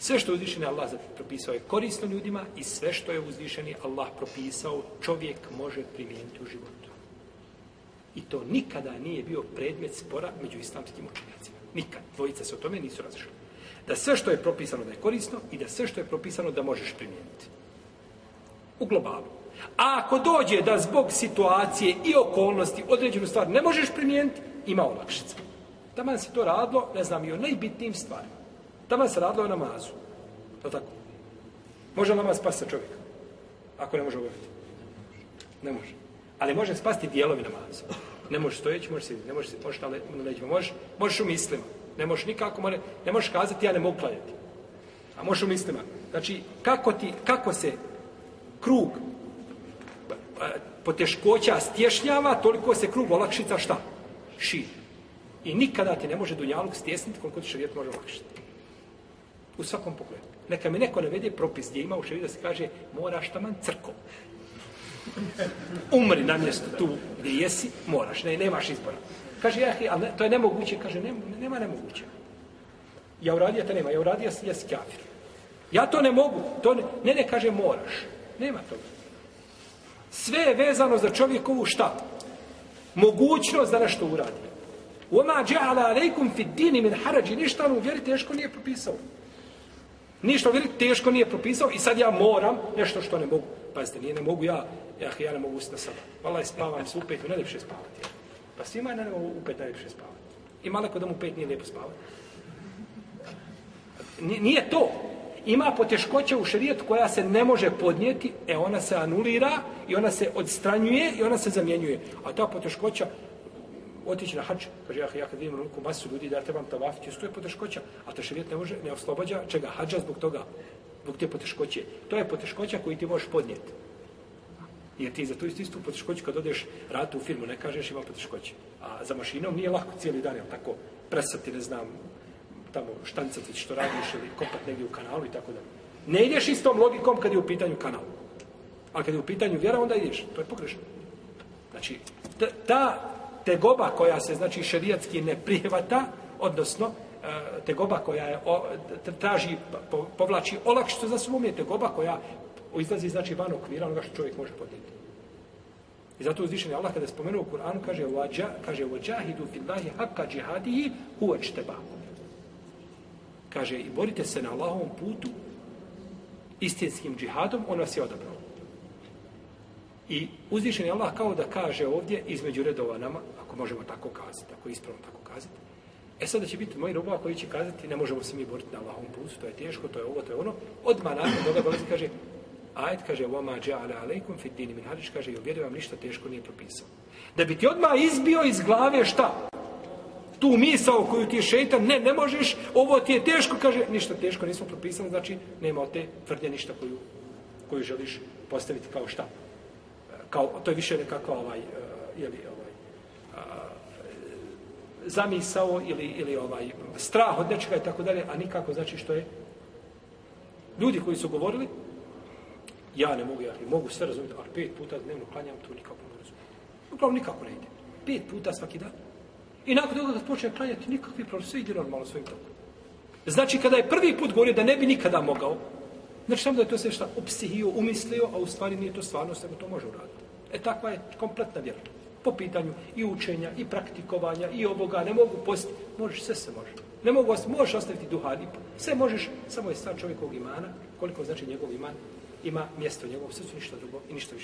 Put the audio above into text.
Sve što je uzvišeni Allah propisao je korisno ljudima i sve što je uzvišeni Allah propisao čovjek može primijeniti u životu. I to nikada nije bio predmet spora među islamskim učenjacima. Nikad. Dvojica se o tome nisu razišli. Da sve što je propisano da je korisno i da sve što je propisano da možeš primijeniti. U globalu. A ako dođe da zbog situacije i okolnosti određenu stvar ne možeš primijeniti, ima olakšica. Taman se to radilo, ne znam, i o najbitnijim stvarima. Tama se radilo o namazu. To tako. Može namaz spasiti čovjek Ako ne može govoriti. Ne može. Ali može spasti dijelovi namaza. Ne može stojeći, može sjediti, ne može možeš na, na leđima, možeš, u mislima. Ne možeš nikako, more, ne možeš kazati ja ne mogu klanjati. A može u mislima. Znači, kako, ti, kako se krug e, poteškoća stješnjava, toliko se krug olakšica šta? Širi. I nikada ti ne može dunjaluk stjesniti koliko ti šarijet može olakšiti. U svakom pogledu. Neka mi neko navede propis gdje ima u da se kaže moraš taman crko. Umri na mjestu tu gdje jesi, moraš, ne, nemaš izbora. Kaže, ja, ali to je nemoguće. Kaže, nema, nema nemoguće. Ja uradio to nema, ja uradio si jes kafir. Ja to ne mogu, to ne, ne, ne kaže moraš. Nema toga. Sve je vezano za čovjekovu šta? Mogućnost da nešto uradi. Oma dža'ala alejkum fid min harađi, ništa mu vjeri nije propisao. Ništa veliko teško nije propisao i sad ja moram nešto što ne mogu. Pazite, nije ne mogu ja, ja, ja ne mogu ustati na sada. Valaj, spavam se u najljepše spavati. Pa svima je ne mogu u najljepše spavati. I malako da mu pet nije lijepo spavati. Nije to. Ima poteškoća u šerijetu koja se ne može podnijeti, e ona se anulira i ona se odstranjuje i ona se zamjenjuje. A ta poteškoća otići na hač, kaže, ah, ja, kad vidim ruku masu ljudi da trebam tavafiti, to je poteškoća, a šarijet ne može, ne oslobađa čega, hađa zbog toga, zbog te poteškoće. To je poteškoća koju ti možeš podnijeti. Jer ti za tu istu, istu poteškoću kad odeš ratu u firmu, ne kažeš ima poteškoće. A za mašinom nije lako cijeli dan, jel tako, presati, ne znam, tamo štancati što radiš ili kopat negdje u kanalu i tako da. Ne ideš istom logikom kad je u pitanju kanal. A kad je u pitanju vjera, onda ideš. To je pogrešno. Znači, ta, tegoba koja se, znači, šerijatski ne prihvata, odnosno, e, tegoba koja traži, povlači olakšicu za svom tegoba koja izlazi, znači, van okvira onoga što čovjek može podnijeti. I zato uzvišen je Allah kada je spomenuo u Kur'anu, kaže, Vađa, kaže, vađahidu fillahi haqqa džihadihi teba Kaže, i borite se na Allahovom putu istinskim džihadom, on vas je odabrao. I uzvišen je Allah kao da kaže ovdje između redova nama, ako možemo tako kazati, ako ispravno tako kazati. E sada će biti moji robova koji će kazati ne možemo se mi boriti na Allahom putu, to je teško, to je ovo, to je ono. Odmah nakon toga dolazi kaže ajd kaže vama جَعَلَ alaikum fit dini kaže i vjeri vam ništa teško nije propisao. Da bi ti odmah izbio iz glave šta? Tu misao koju ti je šeitan, ne, ne možeš, ovo ti je teško, kaže, ništa teško nismo propisali, znači nema od te tvrdnje ništa koju, koju želiš postaviti kao šta? kao, to je više nekakva ovaj, e, ovaj, zamisao ili, ili ovaj strah od nečega i tako dalje, a nikako znači što je ljudi koji su govorili ja ne mogu, ja ne mogu sve razumjeti, ali pet puta dnevno klanjam, to nikako ne razumijem. Uglavnom nikako ne ide. Pet puta svaki dan. I nakon toga kad počne klanjati, nikakvi problem, sve ide normalno svojim tokom. Znači, kada je prvi put govorio da ne bi nikada mogao, Znači da je to sve šta opsihio, umislio, a u stvari nije to stvarnost, nego to može uraditi. E takva je kompletna vjera. Po pitanju i učenja, i praktikovanja, i oboga, ne mogu posti, Možeš, sve se može. Ne mogu, možeš ostaviti duhan, sve možeš, samo je stvar čovjekovog imana, koliko znači njegov iman ima mjesto u njegovom srcu, ništa drugo i ništa više.